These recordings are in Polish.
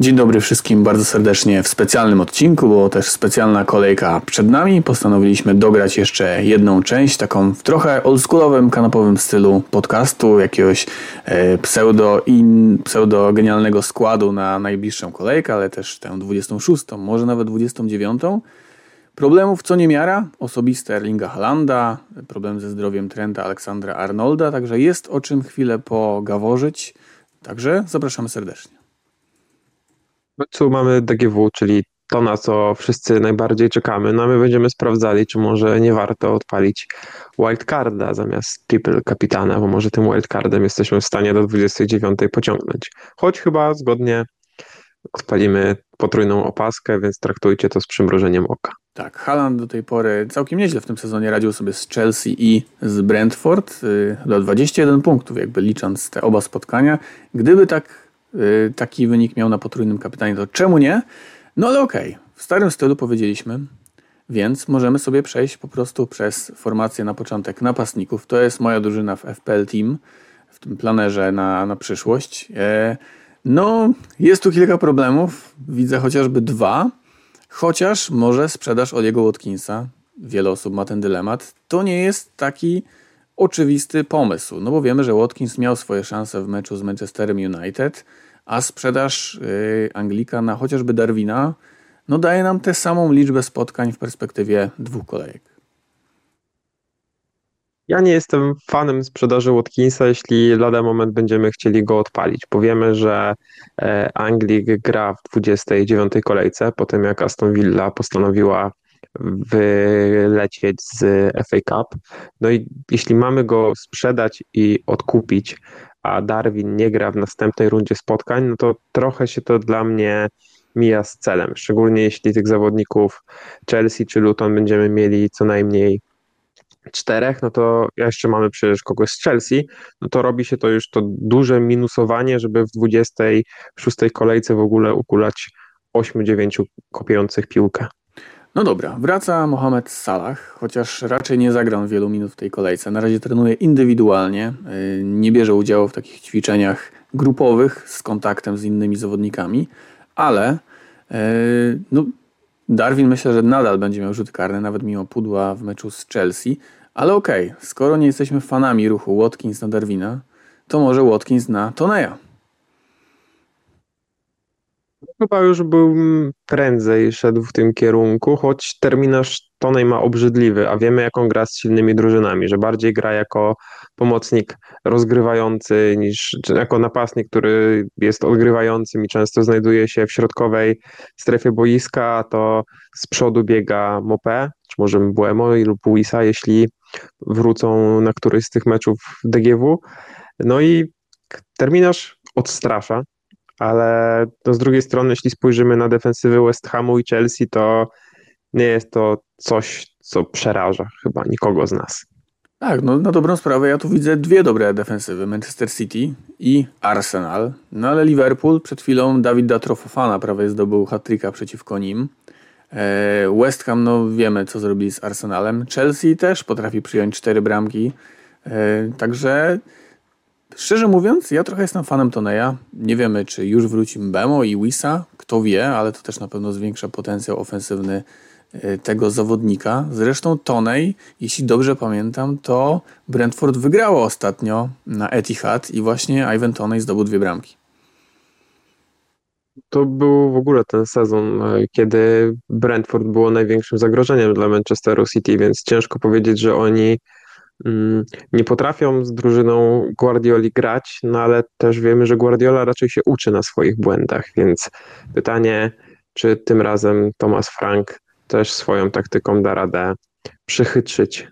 Dzień dobry wszystkim bardzo serdecznie w specjalnym odcinku, bo też specjalna kolejka przed nami. Postanowiliśmy dograć jeszcze jedną część, taką w trochę oldschoolowym, kanapowym stylu podcastu, jakiegoś e, pseudo, in, pseudo genialnego składu na najbliższą kolejkę, ale też tę 26, może nawet 29. Problemów co niemiara, osobiste Erlinga Halanda, problem ze zdrowiem Trenta Aleksandra Arnolda, także jest o czym chwilę pogaworzyć. Także zapraszamy serdecznie końcu mamy DGW, czyli to, na co wszyscy najbardziej czekamy. No a my będziemy sprawdzali, czy może nie warto odpalić wildcarda zamiast triple kapitana, bo może tym wildcardem jesteśmy w stanie do 29 pociągnąć. Choć chyba zgodnie odpalimy potrójną opaskę, więc traktujcie to z przymrożeniem oka. Tak, Haaland do tej pory całkiem nieźle w tym sezonie radził sobie z Chelsea i z Brentford. Y, do 21 punktów, jakby licząc te oba spotkania. Gdyby tak taki wynik miał na potrójnym kapitanie, to czemu nie? No ale okej, okay. w starym stylu powiedzieliśmy, więc możemy sobie przejść po prostu przez formację na początek napastników. To jest moja drużyna w FPL Team, w tym planerze na, na przyszłość. E, no, jest tu kilka problemów. Widzę chociażby dwa. Chociaż może sprzedaż Oliego Watkinsa, wiele osób ma ten dylemat, to nie jest taki oczywisty pomysł. No bo wiemy, że Watkins miał swoje szanse w meczu z Manchesterem United, a sprzedaż y, Anglika na chociażby Darwina no daje nam tę samą liczbę spotkań w perspektywie dwóch kolejek. Ja nie jestem fanem sprzedaży Watkinsa, jeśli lada moment będziemy chcieli go odpalić. Powiemy, że e, Anglik gra w 29 kolejce, po tym jak Aston Villa postanowiła wylecieć z FA Cup. No i jeśli mamy go sprzedać i odkupić, a Darwin nie gra w następnej rundzie spotkań, no to trochę się to dla mnie mija z celem. Szczególnie jeśli tych zawodników Chelsea czy Luton będziemy mieli co najmniej czterech, no to jeszcze mamy przecież kogoś z Chelsea, no to robi się to już to duże minusowanie, żeby w 26 kolejce w ogóle ukulać 8-9 kopiących piłkę. No dobra, wraca Mohamed Salah, chociaż raczej nie zagra wielu minut w tej kolejce. Na razie trenuje indywidualnie, y, nie bierze udziału w takich ćwiczeniach grupowych z kontaktem z innymi zawodnikami, ale y, no, Darwin myślę, że nadal będzie miał rzut karny, nawet mimo pudła w meczu z Chelsea. Ale okej, okay, skoro nie jesteśmy fanami ruchu Watkins na Darwina, to może Watkins na Toneja. Chyba już był prędzej szedł w tym kierunku, choć terminarz Tonej ma obrzydliwy, a wiemy jaką gra z silnymi drużynami, że bardziej gra jako pomocnik rozgrywający niż jako napastnik, który jest odgrywającym i często znajduje się w środkowej strefie boiska, to z przodu biega Mopé, czy może Mbuemo lub Wisa, jeśli wrócą na któryś z tych meczów DGW. No i terminarz odstrasza, ale to z drugiej strony, jeśli spojrzymy na defensywy West Hamu i Chelsea, to nie jest to coś, co przeraża chyba nikogo z nas. Tak, no na dobrą sprawę ja tu widzę dwie dobre defensywy, Manchester City i Arsenal, no ale Liverpool przed chwilą Dawid Datrofofana prawie zdobył hat przeciwko nim. E, West Ham, no wiemy co zrobili z Arsenalem. Chelsea też potrafi przyjąć cztery bramki, e, także Szczerze mówiąc, ja trochę jestem fanem Toneja. Nie wiemy, czy już wróci Bemo i Wisa, kto wie, ale to też na pewno zwiększa potencjał ofensywny e, tego zawodnika. Zresztą Tonej, jeśli dobrze pamiętam, to Brentford wygrało ostatnio na Etihad i właśnie Ivan Tonej zdobył dwie bramki. To był w ogóle ten sezon, e, kiedy Brentford było największym zagrożeniem dla Manchesteru City, więc ciężko powiedzieć, że oni nie potrafią z drużyną Guardioli grać, no ale też wiemy, że Guardiola raczej się uczy na swoich błędach, więc pytanie, czy tym razem Thomas Frank też swoją taktyką da radę przychytrzyć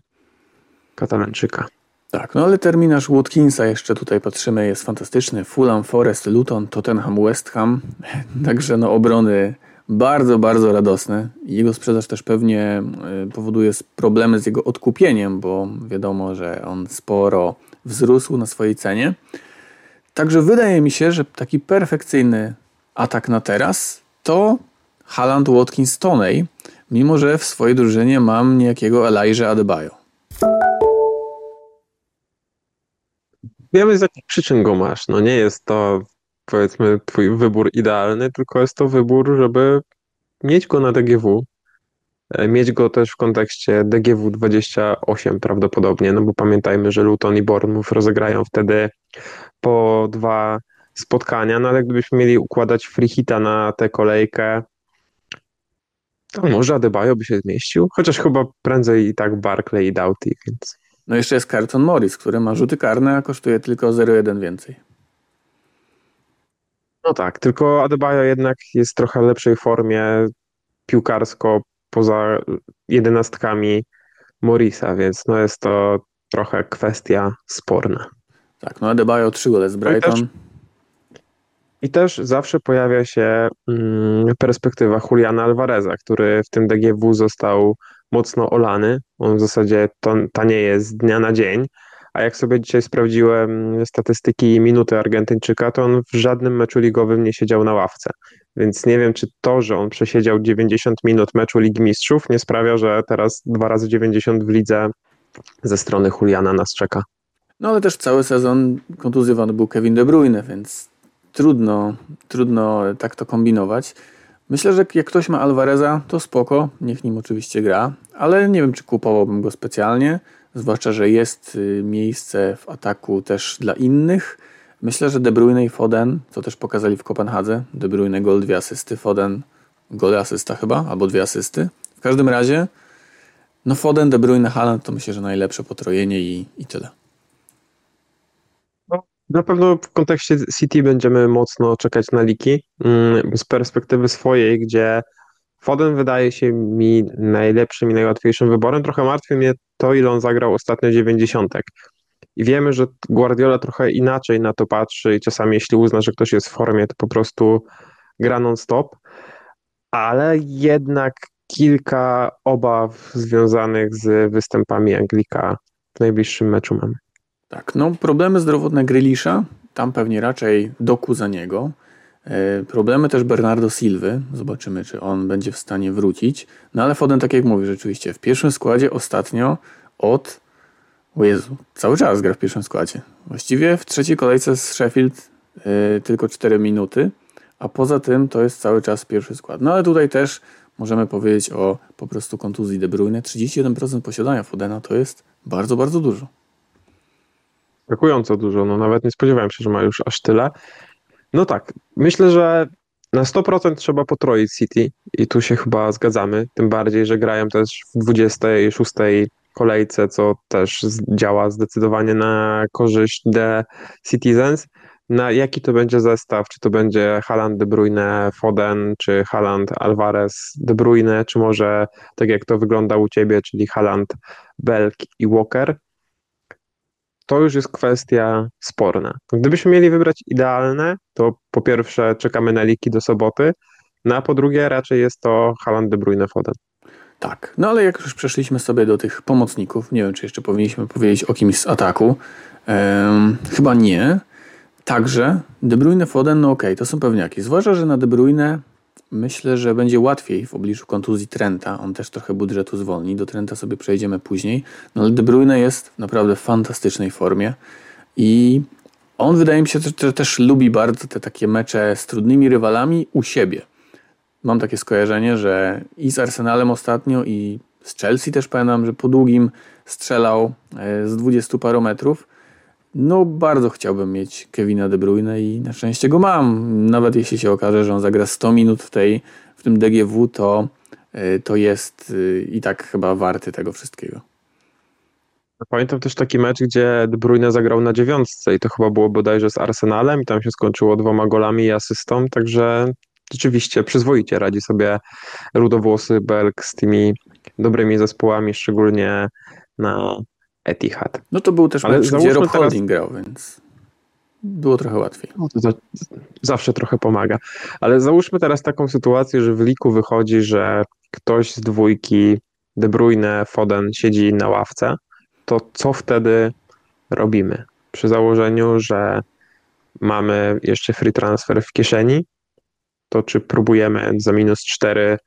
Katalańczyka. Tak, no ale terminarz Watkinsa jeszcze tutaj patrzymy jest fantastyczny. Fulham, Forest, Luton, Tottenham, West Ham. Także no obrony bardzo, bardzo radosny. Jego sprzedaż też pewnie e, powoduje problemy z jego odkupieniem, bo wiadomo, że on sporo wzrósł na swojej cenie. Także wydaje mi się, że taki perfekcyjny atak na teraz to Haaland Watkins Toney, mimo że w swojej drużynie mam niejakiego Elijah Adebayo. Wiemy z jakich przyczyn go masz. No nie jest to powiedzmy twój wybór idealny, tylko jest to wybór, żeby mieć go na DGW, e, mieć go też w kontekście DGW 28 prawdopodobnie, no bo pamiętajmy, że Luton i Bournemouth rozegrają wtedy po dwa spotkania, no ale gdybyśmy mieli układać free hita na tę kolejkę, to może Adebayo by się zmieścił, chociaż chyba prędzej i tak Barclay i Doughty, więc... No jeszcze jest Carlton Morris, który ma rzuty karne, a kosztuje tylko 0,1 więcej. No tak, tylko Adebayo jednak jest w trochę lepszej formie piłkarsko poza jedenastkami Morisa, więc no jest to trochę kwestia sporna. Tak, no Adebayo 3 gole z Brighton. I też, I też zawsze pojawia się mm, perspektywa Juliana Alvareza, który w tym DGW został mocno olany. On w zasadzie to, tanieje z dnia na dzień, a jak sobie dzisiaj sprawdziłem statystyki minuty Argentyńczyka, to on w żadnym meczu ligowym nie siedział na ławce. Więc nie wiem, czy to, że on przesiedział 90 minut meczu Ligi Mistrzów, nie sprawia, że teraz dwa razy 90 w lidze ze strony Juliana nas czeka. No ale też cały sezon kontuzjowany był Kevin De Bruyne, więc trudno, trudno tak to kombinować. Myślę, że jak ktoś ma Alvareza, to spoko, niech nim oczywiście gra, ale nie wiem, czy kupowałbym go specjalnie, zwłaszcza, że jest y, miejsce w ataku też dla innych. Myślę, że De Bruyne i Foden, co też pokazali w Kopenhadze, De Bruyne gol, dwie asysty, Foden gol, asysta chyba, albo dwie asysty. W każdym razie, no Foden, De Bruyne, Haaland to myślę, że najlepsze potrojenie i, i tyle. No, na pewno w kontekście City będziemy mocno czekać na liki. Mm, z perspektywy swojej, gdzie Foden wydaje się mi najlepszym i najłatwiejszym wyborem. Trochę martwi mnie to, ile on zagrał ostatnio dziewięćdziesiątek. I wiemy, że Guardiola trochę inaczej na to patrzy i czasami jeśli uzna, że ktoś jest w formie, to po prostu gra non-stop, ale jednak kilka obaw związanych z występami Anglika w najbliższym meczu mamy. Tak, no problemy zdrowotne Grylisza, tam pewnie raczej doku za niego. E, problemy też Bernardo Silwy, zobaczymy czy on będzie w stanie wrócić. No ale Foden, tak jak mówi, rzeczywiście w pierwszym składzie ostatnio od o Jezu, cały czas gra w pierwszym składzie. Właściwie w trzeciej kolejce z Sheffield yy, tylko 4 minuty, a poza tym to jest cały czas pierwszy skład. No ale tutaj też możemy powiedzieć o po prostu kontuzji De Bruyne. 31% posiadania Fodena to jest bardzo, bardzo dużo. Brakująco dużo, no nawet nie spodziewałem się, że ma już aż tyle. No tak, myślę, że na 100% trzeba potroić City i tu się chyba zgadzamy, tym bardziej, że grają też w 26 kolejce, co też działa zdecydowanie na korzyść The Citizens. Na jaki to będzie zestaw? Czy to będzie Haaland, De Bruyne, Foden, czy Haaland, Alvarez, De Bruyne, czy może tak jak to wygląda u Ciebie, czyli Haaland, Belk i Walker? To już jest kwestia sporna. Gdybyśmy mieli wybrać idealne, to po pierwsze czekamy na liki do soboty, no a po drugie raczej jest to Haaland, De Bruyne, Foden. Tak, no ale jak już przeszliśmy sobie do tych pomocników, nie wiem, czy jeszcze powinniśmy powiedzieć o kimś z ataku. Ehm, chyba nie. Także De Bruyne, Foden, no okej, okay, to są pewniaki. Zwłaszcza, że na De Bruyne myślę, że będzie łatwiej w obliczu kontuzji Trenta. On też trochę budżetu zwolni. Do Trenta sobie przejdziemy później. No ale De Bruyne jest w naprawdę fantastycznej formie i on wydaje mi się, że też lubi bardzo te takie mecze z trudnymi rywalami u siebie mam takie skojarzenie, że i z Arsenalem ostatnio, i z Chelsea też pamiętam, że po długim strzelał e, z 20 paru metrów. No, bardzo chciałbym mieć Kevina De Bruyne i na szczęście go mam. Nawet jeśli się okaże, że on zagra 100 minut w, tej, w tym DGW, to, e, to jest e, i tak chyba warty tego wszystkiego. Pamiętam też taki mecz, gdzie De Bruyne zagrał na dziewiątce i to chyba było bodajże z Arsenalem i tam się skończyło dwoma golami i asystą, także rzeczywiście przyzwoicie radzi sobie rudowłosy Belk z tymi dobrymi zespołami, szczególnie na Etihad. No to był też Ale mecz, gdzie Rob teraz... Holding grał, więc było trochę łatwiej. No to, to zawsze trochę pomaga. Ale załóżmy teraz taką sytuację, że w liku wychodzi, że ktoś z dwójki De Bruyne, Foden siedzi na ławce, to co wtedy robimy? Przy założeniu, że mamy jeszcze free transfer w kieszeni, to czy próbujemy za minus 4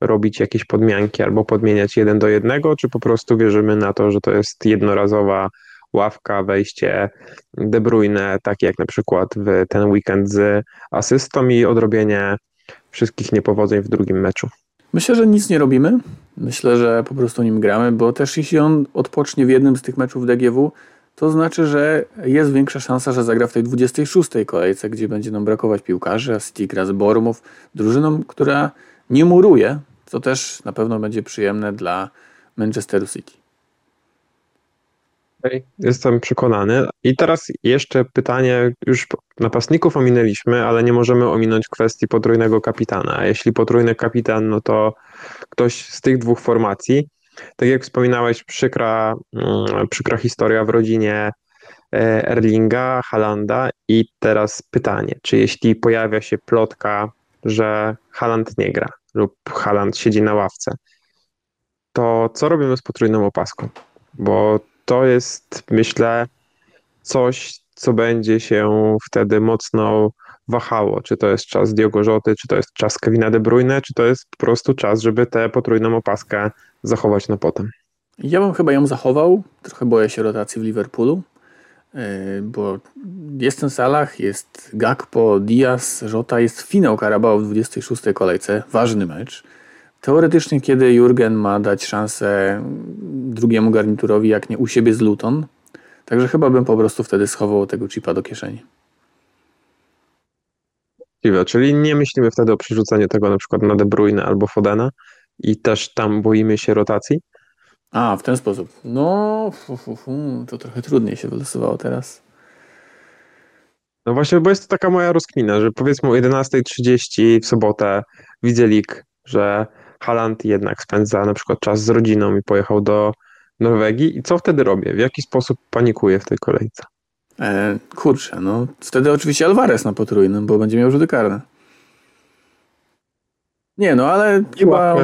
robić jakieś podmianki albo podmieniać jeden do jednego, czy po prostu wierzymy na to, że to jest jednorazowa ławka, wejście De Bruyne, takie jak na przykład w ten weekend z asystą i odrobienie wszystkich niepowodzeń w drugim meczu. Myślę, że nic nie robimy. Myślę, że po prostu nim gramy, bo też jeśli on odpocznie w jednym z tych meczów DGW, to znaczy, że jest większa szansa, że zagra w tej 26. kolejce, gdzie będzie nam brakować piłkarzy, a City gra z Bormów, drużyną, która nie muruje, co też na pewno będzie przyjemne dla Manchesteru City. Jestem przekonany. I teraz jeszcze pytanie, już napastników ominęliśmy, ale nie możemy ominąć kwestii potrójnego kapitana. A jeśli potrójny kapitan, no to ktoś z tych dwóch formacji. Tak jak wspominałeś, przykra, mm, przykra historia w rodzinie e, Erlinga, Halanda i teraz pytanie, czy jeśli pojawia się plotka, że Haland nie gra lub Haland siedzi na ławce, to co robimy z potrójną opaską? Bo to jest, myślę, coś, co będzie się wtedy mocno wahało, czy to jest czas Diogo Rzoty, czy to jest czas Kevina De Bruyne, czy to jest po prostu czas, żeby tę potrójną opaskę zachować na potem. Ja bym chyba ją zachował, trochę boję się rotacji w Liverpoolu, bo jest ten Salah, jest Gakpo, Diaz, Rota, jest finał Carabao w 26 kolejce, ważny mecz. Teoretycznie, kiedy Jurgen ma dać szansę drugiemu garniturowi, jak nie u siebie z Luton. Także chyba bym po prostu wtedy schował tego chipa do kieszeni. Czyli nie myślimy wtedy o przerzuceniu tego na przykład na De Bruyne albo Fodena i też tam boimy się rotacji? A, w ten sposób. No, fu, fu, fu, to trochę trudniej się wylosowało teraz. No właśnie, bo jest to taka moja rozkmina, że powiedzmy o 11.30 w sobotę widzę lik, że Haland jednak spędza na przykład czas z rodziną i pojechał do Norwegii. I co wtedy robię? W jaki sposób panikuję w tej kolejce? E, kurczę, no wtedy oczywiście Alvarez na potrójnym, bo będzie miał rzuty karne. Nie, no ale chyba,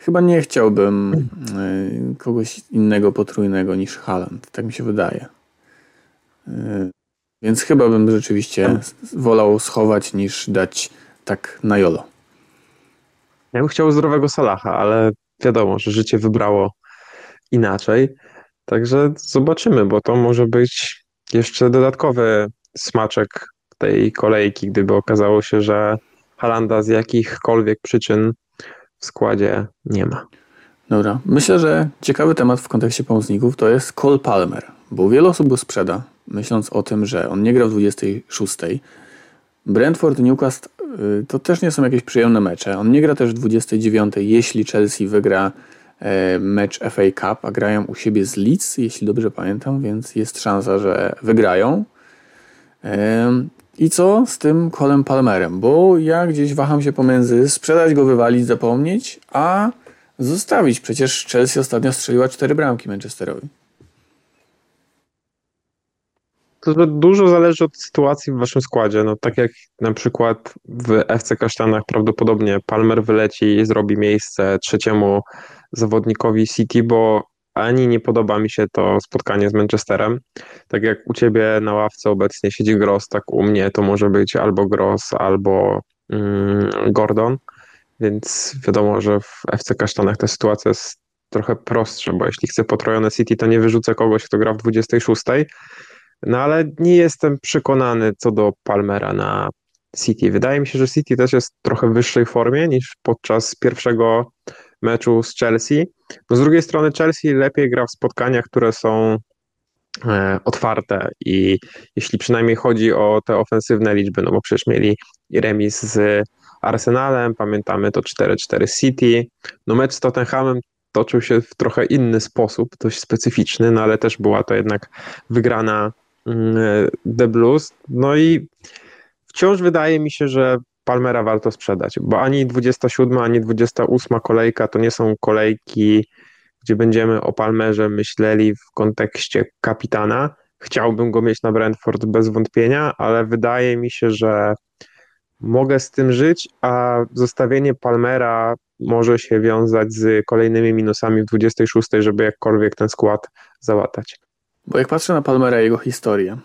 chyba nie chciałbym e, kogoś innego potrójnego niż Haland. Tak mi się wydaje. E, więc chyba bym rzeczywiście wolał schować niż dać tak na jolo. Ja bym chciał zdrowego Salaha, ale wiadomo, że życie wybrało inaczej. Także zobaczymy, bo to może być jeszcze dodatkowy smaczek tej kolejki, gdyby okazało się, że Halanda z jakichkolwiek przyczyn w składzie nie ma. Dobra, myślę, że ciekawy temat w kontekście pomocników to jest Cole Palmer, bo wiele osób go sprzeda, myśląc o tym, że on nie gra w 26. Brentford, Newcastle y, to też nie są jakieś przyjemne mecze. On nie gra też w 29, jeśli Chelsea wygra e, mecz FA Cup, a grają u siebie z Leeds, jeśli dobrze pamiętam, więc jest szansa, że wygrają. I co z tym Colem Palmerem? Bo ja gdzieś waham się pomiędzy sprzedać go, wywalić, zapomnieć, a zostawić. Przecież Chelsea ostatnio strzeliła cztery bramki Manchesterowi. To dużo zależy od sytuacji w waszym składzie. No, tak jak na przykład w FC Kasztanach prawdopodobnie Palmer wyleci i zrobi miejsce trzeciemu zawodnikowi City, bo ani nie podoba mi się to spotkanie z Manchesterem. Tak jak u ciebie na ławce obecnie siedzi Gross, tak u mnie to może być albo Gross, albo mm, Gordon. Więc wiadomo, że w FC Kasztanach ta sytuacja jest trochę prostsza, bo jeśli chcę potrojone City, to nie wyrzucę kogoś, kto gra w 26 no ale nie jestem przekonany co do Palmera na City. Wydaje mi się, że City też jest trochę w wyższej formie niż podczas pierwszego meczu z Chelsea. No z drugiej strony Chelsea lepiej gra w spotkaniach, które są e, otwarte i jeśli przynajmniej chodzi o te ofensywne liczby, no bo przecież mieli remis z Arsenalem, pamiętamy to 4-4 City. No mecz z Tottenhamem toczył się w trochę inny sposób, dość specyficzny, no ale też była to jednak wygrana Mm, The Blues. No i wciąż wydaje mi się, że Palmera warto sprzedać, bo ani 27, ani 28 kolejka to nie są kolejki, gdzie będziemy o Palmerze myśleli w kontekście kapitana. Chciałbym go mieć na Brentford bez wątpienia, ale wydaje mi się, że mogę z tym żyć, a zostawienie Palmera może się wiązać z kolejnymi minusami w 26, żeby jakkolwiek ten skład załatać. Bo jak patrzę na Palmera i jego historię,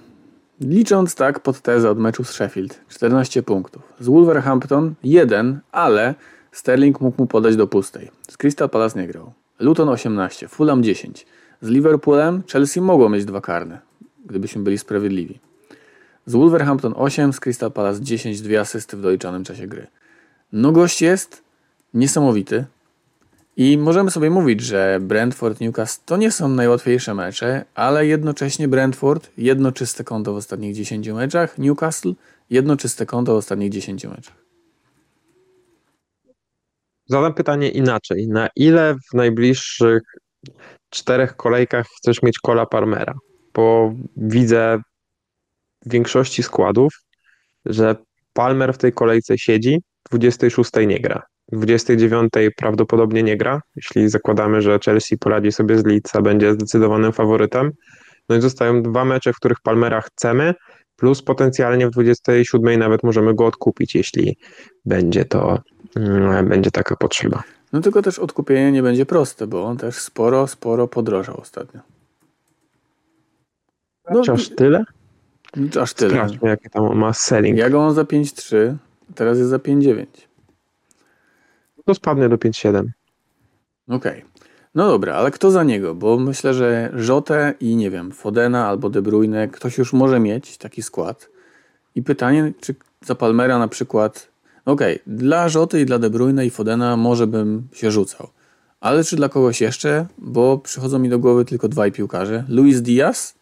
licząc tak pod tezę od meczu z Sheffield, 14 punktów. Z Wolverhampton 1, ale Sterling mógł mu podać do pustej. Z Crystal Palace nie grał. Luton 18, Fulham 10, Z Liverpoolem Chelsea mogło mieć dwa karne, gdybyśmy byli sprawiedliwi. Z Wolverhampton 8, z Crystal Palace 10, dwie asysty w doliczonym czasie gry. No gość jest niesamowity. I możemy sobie mówić, że Brentford, Newcastle to nie są najłatwiejsze mecze, ale jednocześnie Brentford jedno czyste konto w ostatnich 10 meczach, Newcastle jedno czyste konto w ostatnich 10 meczach. Zadam pytanie inaczej. Na ile w najbliższych czterech kolejkach chcesz mieć Cola Palmera? Bo widzę w większości składów, że Palmer w tej kolejce siedzi, 26 nie gra. 29 prawdopodobnie nie gra, jeśli zakładamy, że Chelsea poradzi sobie z Leeds, a będzie zdecydowanym faworytem. No i zostają dwa mecze, w których Palmera chcemy, plus potencjalnie w 27 nawet możemy go odkupić, jeśli będzie to mm, będzie taka potrzeba. No tylko też odkupienie nie będzie proste, bo on też sporo, sporo podrożał ostatnio. No, aż tyle? Aż tyle. Sprawdźmy, jaki tam ma selling. Ja go mam za 5,3, teraz jest za 5,9. To spadnie do 5,7. Okej. Okay. No dobra, ale kto za niego? Bo myślę, że Rzotę i nie wiem, Fodena albo De Bruyne, ktoś już może mieć taki skład. I pytanie, czy za Palmera na przykład, okej, okay, dla Rzoty i dla De Bruyne i Fodena może bym się rzucał. Ale czy dla kogoś jeszcze? Bo przychodzą mi do głowy tylko dwaj piłkarze. Luis Diaz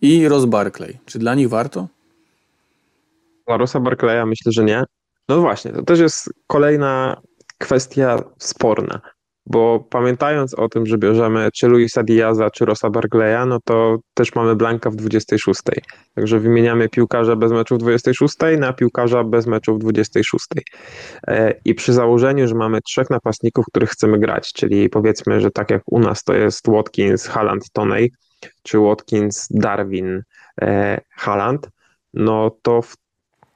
i Ross Barkley. Czy dla nich warto? Dla Rosa Barclaya myślę, że nie. No właśnie, to też jest kolejna kwestia sporna, bo pamiętając o tym, że bierzemy czy Luisa Diaza, czy Rosa Barclaya, no to też mamy Blanka w 26. Także wymieniamy piłkarza bez meczu w 26 na piłkarza bez meczu w 26. E, I przy założeniu, że mamy trzech napastników, których chcemy grać, czyli powiedzmy, że tak jak u nas to jest Watkins, Halland, Tonej, czy Watkins, Darwin, e, Halland, no to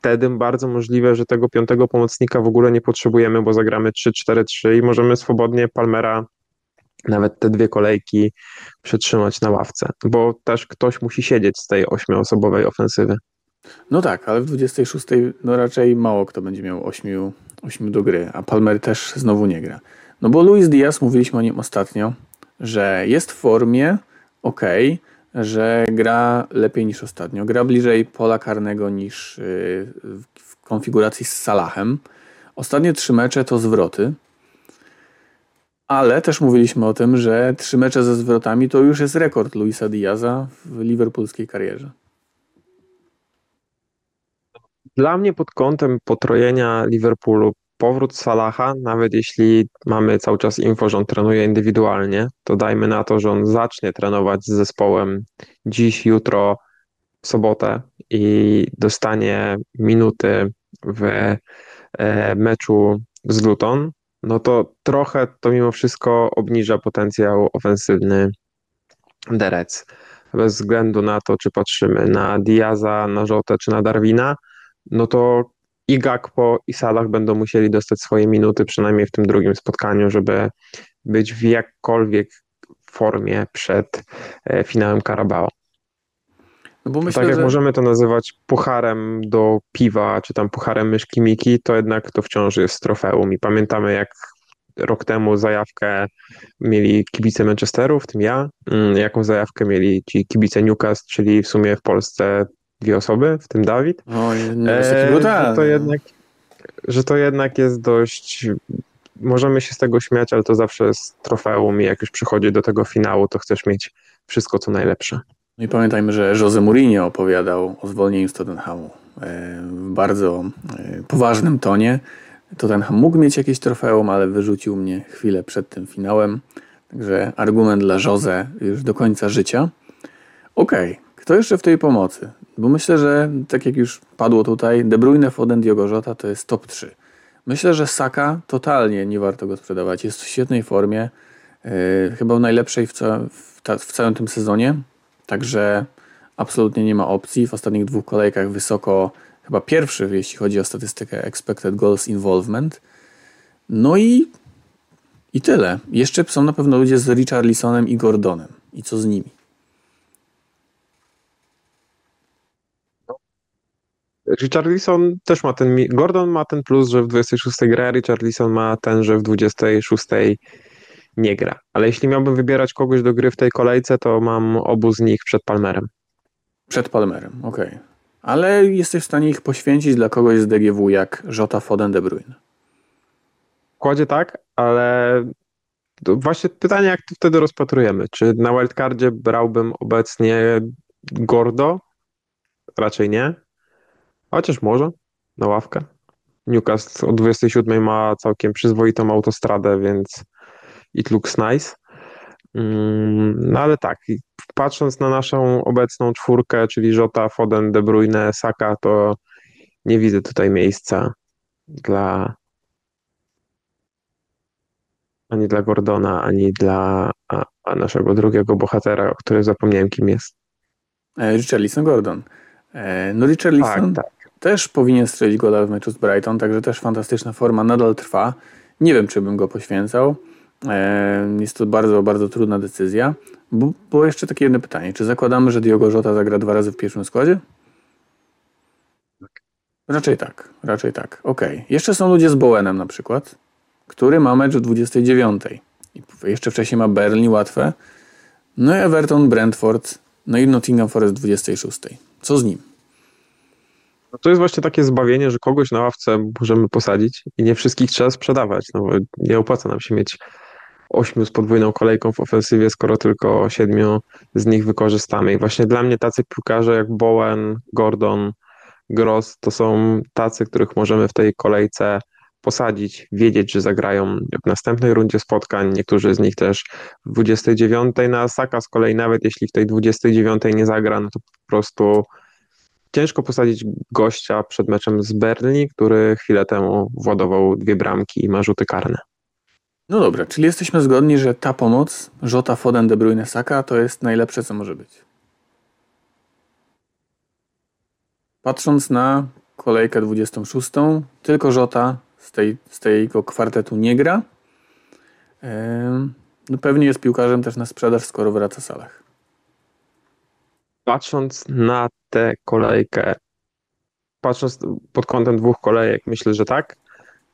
wtedy bardzo możliwe, że tego piątego pomocnika w ogóle nie potrzebujemy, bo zagramy 3-4-3 i możemy swobodnie Palmera nawet te dwie kolejki przetrzymać na ławce, bo też ktoś musi siedzieć z tej ośmioosobowej ofensywy. No tak, ale w 26 no raczej mało kto będzie miał 8, 8 do gry, a Palmer też znowu nie gra. No bo Luis Diaz, mówiliśmy o nim ostatnio, że jest w formie, ok, że gra lepiej niż ostatnio. Gra bliżej pola karnego niż y, w konfiguracji z Salahem. Ostatnie trzy mecze to zwroty. Ale też mówiliśmy o tym, że trzy mecze ze zwrotami to już jest rekord Luisa Diaza w liverpoolskiej karierze. Dla mnie pod kątem potrojenia Liverpoolu powrót Salaha, nawet jeśli mamy cały czas info, że on trenuje indywidualnie, to dajmy na to, że on zacznie trenować z zespołem dziś, jutro, w sobotę i dostanie minuty w e, meczu z Luton, no to trochę to mimo wszystko obniża potencjał ofensywny Derec. Bez względu na to, czy patrzymy na Diaza, na Żotę czy na Darwina, no to i Gakpo i Salah będą musieli dostać swoje minuty, przynajmniej w tym drugim spotkaniu, żeby być w jakkolwiek formie przed e, finałem Carabao. No myślę, tak jak że... możemy to nazywać pucharem do piwa, czy tam pucharem myszki Miki, to jednak to wciąż jest trofeum i pamiętamy jak rok temu zajawkę mieli kibice Manchesteru, w tym ja, mm, jaką zajawkę mieli ci kibice Newcastle, czyli w sumie w Polsce dwie osoby, w tym Dawid. O, nie brutalny. Że to, jednak, że to jednak jest dość. Możemy się z tego śmiać, ale to zawsze jest trofeum i jak już przychodzi do tego finału, to chcesz mieć wszystko co najlepsze. No i pamiętajmy, że Jose Mourinho opowiadał o zwolnieniu z Tottenhamu e, w bardzo e, poważnym tonie. Tottenham mógł mieć jakieś trofeum, ale wyrzucił mnie chwilę przed tym finałem. Także argument dla Jose już do końca życia. Okej, okay. Kto jeszcze w tej pomocy? Bo myślę, że tak jak już padło tutaj, De Bruyne, Foden, Diogo Jota to jest top 3. Myślę, że Saka totalnie nie warto go sprzedawać. Jest w świetnej formie, yy, chyba najlepszej w, ca w, w, całym tym sezonie. Także absolutnie nie ma opcji. W ostatnich dwóch kolejkach wysoko, chyba pierwszy, jeśli chodzi o statystykę expected goals involvement. No i, i tyle. Jeszcze są na pewno ludzie z Richarlisonem i Gordonem. I co z nimi? Richarlison też ma ten, Gordon ma ten plus, że w 26 gra, Richarlison ma ten, że w 26 nie gra. Ale jeśli miałbym wybierać kogoś do gry w tej kolejce, to mam obu z nich przed Palmerem. Przed Palmerem, okej. Okay. Ale jesteś w stanie ich poświęcić dla kogoś z DGW jak Jota, Foden, De Bruyne. W kładzie tak, ale właśnie pytanie, jak to wtedy rozpatrujemy. Czy na wildcardzie brałbym obecnie Gordo? Raczej nie. Chociaż może na ławkę. Newcastle o 27 ma całkiem przyzwoitą autostradę, więc it looks nice. Mm, no ale tak, patrząc na naszą obecną czwórkę, czyli Jota, Foden, De Bruyne, Saka, to nie widzę tutaj miejsca dla ani dla Gordona, ani dla a, a naszego drugiego bohatera, o którym zapomniałem kim jest. E, Richarlison Gordon. E, no Richarlison tak, tak. Też powinien strzelić gola w meczu z Brighton, także też fantastyczna forma nadal trwa. Nie wiem, czy bym go poświęcał. E, jest to bardzo, bardzo trudna decyzja. Bo, bo jeszcze takie jedno pytanie. Czy zakładamy, że Diogo Jota zagra dwa razy w pierwszym składzie? Tak. Raczej tak, raczej tak. Okej. Okay. Jeszcze są ludzie z Bowenem na przykład, który ma mecz w 29. I jeszcze wcześniej ma Berlin łatwe. No i Everton, Brentford, no i Nottingham Forest 26. Co z nim? No to jest właśnie takie zbawienie, że kogoś na ławce możemy posadzić i nie wszystkich trzeba sprzedawać, no bo nie opłaca nam się mieć ośmiu z podwójną kolejką w ofensywie, skoro tylko siedmiu z nich wykorzystamy. I właśnie dla mnie tacy piłkarze jak Bowen, Gordon, Gross to są tacy, których możemy w tej kolejce posadzić, wiedzieć, że zagrają w następnej rundzie spotkań. Niektórzy z nich też w 29 na Saka z kolei, nawet jeśli w tej 29 nie zagra, no to po prostu ciężko posadzić gościa przed meczem z Berlin, który chwilę temu władował dwie bramki i ma rzuty karne. No dobra, czyli jesteśmy zgodni, że ta pomoc Żota, Foden, De Bruyne, Saka to jest najlepsze, co może być. Patrząc na kolejkę 26, tylko Żota z, tej, z tego kwartetu nie gra. No pewnie jest piłkarzem też na sprzedaż, skoro wraca Salah. Patrząc na tę kolejkę, patrząc pod kątem dwóch kolejek, myślę, że tak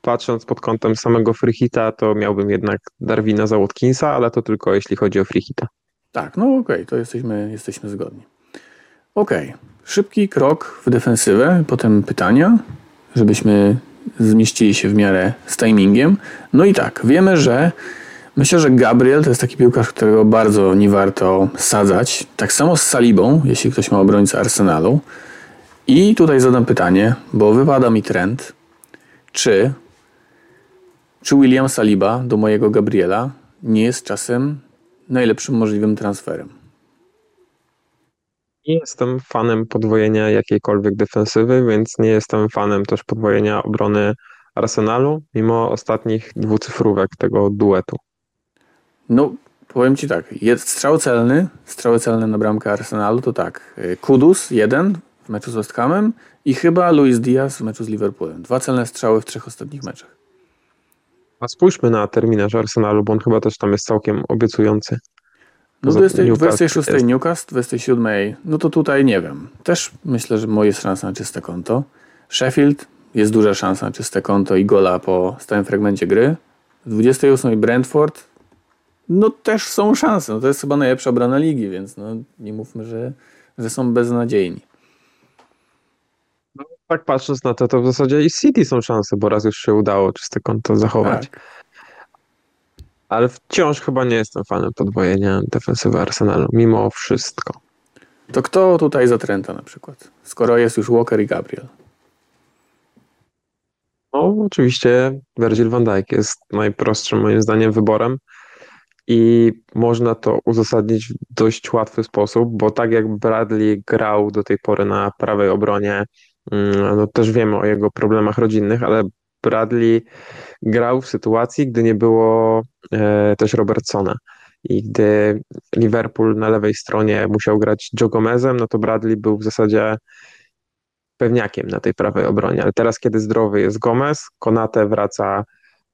patrząc pod kątem samego freehita, to miałbym jednak Darwina za Watkinsa, ale to tylko jeśli chodzi o freehita. Tak, no okej, okay, to jesteśmy, jesteśmy zgodni. Okej, okay. szybki krok w defensywę, potem pytania, żebyśmy zmieścili się w miarę z timingiem. No i tak, wiemy, że myślę, że Gabriel to jest taki piłkarz, którego bardzo nie warto sadzać. Tak samo z Salibą, jeśli ktoś ma obrońcę Arsenalu. I tutaj zadam pytanie, bo wypada mi trend, czy czy William Saliba do mojego Gabriela nie jest czasem najlepszym możliwym transferem? Nie jestem fanem podwojenia jakiejkolwiek defensywy, więc nie jestem fanem też podwojenia obrony Arsenalu, mimo ostatnich dwucyfrówek tego duetu. No, powiem Ci tak, jest strzał celny, strzały celne na bramkę Arsenalu to tak, y, Kudus jeden w meczu z West Hamem i chyba Luis Diaz w meczu z Liverpoolem. Dwa celne strzały w trzech ostatnich meczach. A spójrzmy na terminarz Arsenalu, bo on chyba też tam jest całkiem obiecujący. No 20, 26 jest... Newcastle, 27, no to tutaj nie wiem. Też myślę, że jest szansa na czyste konto. Sheffield jest duża szansa na czyste konto i gola po stałym fragmencie gry. 28 Brentford, no też są szanse. No to jest chyba najlepsza obrona ligi, więc no nie mówmy, że, że są beznadziejni. No, tak patrząc na to, to w zasadzie i City są szanse, bo raz już się udało czyste konto zachować. Tak. Ale wciąż chyba nie jestem fanem podwojenia defensywy Arsenalu, mimo wszystko. To kto tutaj za Trenta na przykład? Skoro jest już Walker i Gabriel. No, oczywiście Virgil van Dijk jest najprostszym moim zdaniem wyborem i można to uzasadnić w dość łatwy sposób, bo tak jak Bradley grał do tej pory na prawej obronie Mm, no też wiemy o jego problemach rodzinnych, ale Bradley grał w sytuacji, gdy nie było e, też Robertsona. I gdy Liverpool na lewej stronie musiał grać Joe Gomezem, no to Bradley był w zasadzie pewniakiem na tej prawej obronie. Ale teraz, kiedy zdrowy jest Gomez, Konate wraca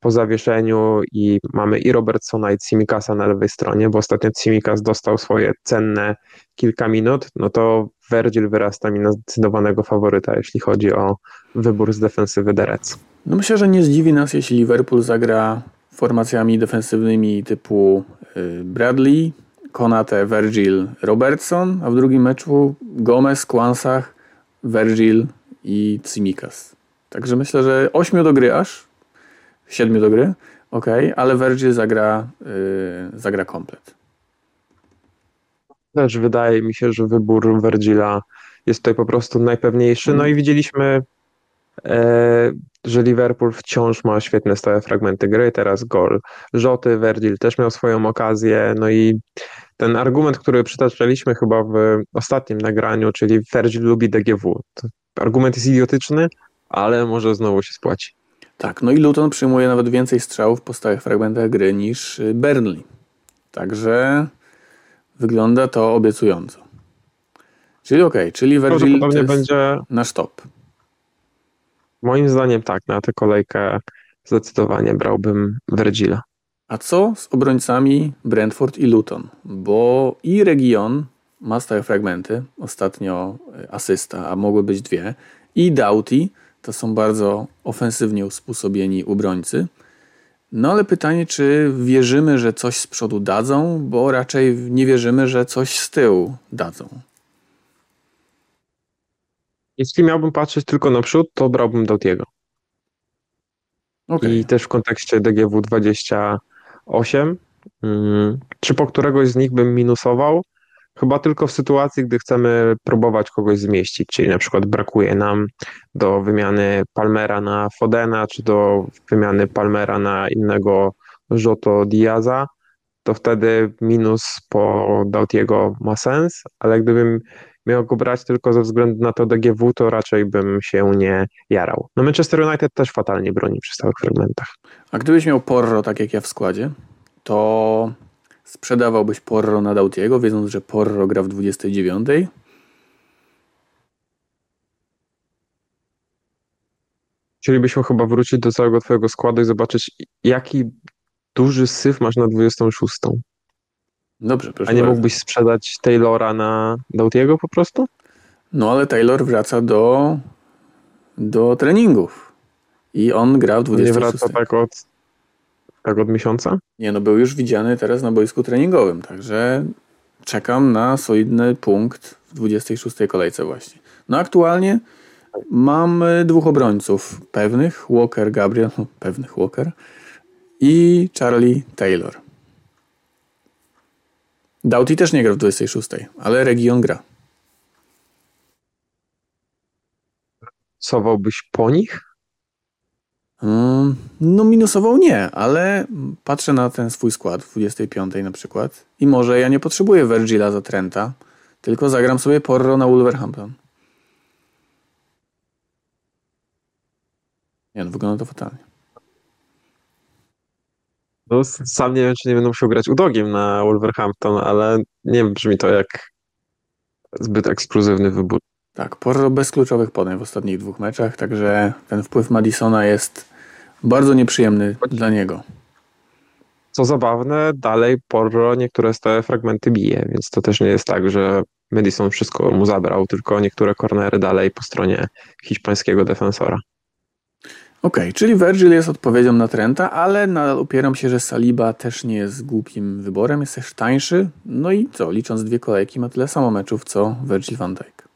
po zawieszeniu i mamy i Robertsona i Cimikasa na lewej stronie, bo ostatnio Cimikas dostał swoje cenne kilka minut, no to Virgil wyrasta mi na zdecydowanego faworyta, jeśli chodzi o wybór z defensywy Derec. No myślę, że nie zdziwi nas, jeśli Liverpool zagra formacjami defensywnymi typu y, Bradley, Konate, Virgil, Robertson, a w drugim meczu Gomez, Kłansach, Virgil i Tsimikas. Także myślę, że 8 do gry aż, 7 do gry, ok, ale Virgil zagra, yy, zagra komplet. Też wydaje mi się, że wybór Virgila jest tutaj po prostu najpewniejszy. No i widzieliśmy, e, że Liverpool wciąż ma świetne stałe fragmenty gry, teraz gol. Rzoty, Virgil też miał swoją okazję, no i ten argument, który przytaczaliśmy chyba w ostatnim nagraniu, czyli Virgil lubi DGW. To argument jest idiotyczny, ale może znowu się spłaci. Tak, no i Luton przyjmuje nawet więcej strzałów po stałych fragmentach gry niż Burnley. Także wygląda to obiecująco. Czyli okej, okay, czyli Virgil to będzie nasz top. Moim zdaniem tak, na tę kolejkę zdecydowanie brałbym Virgila. A co z obrońcami Brentford i Luton? Bo i Region ma stałe fragmenty, ostatnio e, asysta, a mogły być dwie, i Doughty to są bardzo ofensywnie usposobieni obrońcy. No ale pytanie, czy wierzymy, że coś z przodu dadzą, bo raczej nie wierzymy, że coś z tyłu dadzą. Jeśli miałbym patrzeć tylko na przód, to brałbym Doutiego. Okay. I też w kontekście DGW 28, mm, czy po któregoś z nich bym minusował? Chyba tylko w sytuacji, gdy chcemy próbować kogoś zmieścić, czyli na przykład brakuje nam do wymiany Palmera na Fodena, czy do wymiany Palmera na innego Joto Diaza, to wtedy minus po Dautiego ma sens, ale gdybym miał go brać tylko ze względu na to DGW, to raczej bym się nie jarał. No Manchester United też fatalnie broni przy stałych fragmentach. A gdybyś miał Porro tak jak ja w składzie, to sprzedawałbyś Porro na Dautiego, wiedząc, że Porro gra w 29? Chcielibyśmy chyba wrócić do całego twojego składu i zobaczyć, jaki duży syf masz na 26. Dobrze, proszę A nie bardzo. mógłbyś sprzedać Taylora na Dautiego po prostu? No ale Taylor wraca do, do treningów. I on gra w 26. Nie wraca tak od, tak od miesiąca? Nie, no był już widziany teraz na boisku treningowym, także czekam na solidny punkt w 26 kolejce właśnie. No aktualnie mam dwóch obrońców pewnych, Walker, Gabriel, no, pewnych Walker i Charlie Taylor. Doughty też nie gra w 26, ale Region gra. Sowałbyś po nich? Hmm, no minusował nie, ale patrzę na ten swój skład w 25 na przykład i może ja nie potrzebuję Virgila za Trenta, tylko zagram sobie Porro na Wolverhampton. Nie no, wygląda to fatalnie. No, sam nie wiem, czy nie będę musiał grać udogiem na Wolverhampton, ale nie brzmi to jak zbyt ekskluzywny wybór. Tak, Porro bez kluczowych podań w ostatnich dwóch meczach, także ten wpływ Madisona jest bardzo nieprzyjemny dla niego. Co zabawne, dalej Porro niektóre stałe fragmenty bije, więc to też nie jest tak, że Madison wszystko mu zabrał, tylko niektóre kornery dalej po stronie hiszpańskiego defensora. Okej, okay, czyli Virgil jest odpowiedzią na Trenta, ale nadal upieram się, że Saliba też nie jest głupim wyborem, jest też tańszy. No i co, licząc dwie kolejki, ma tyle samo meczów co Virgil van Dijk.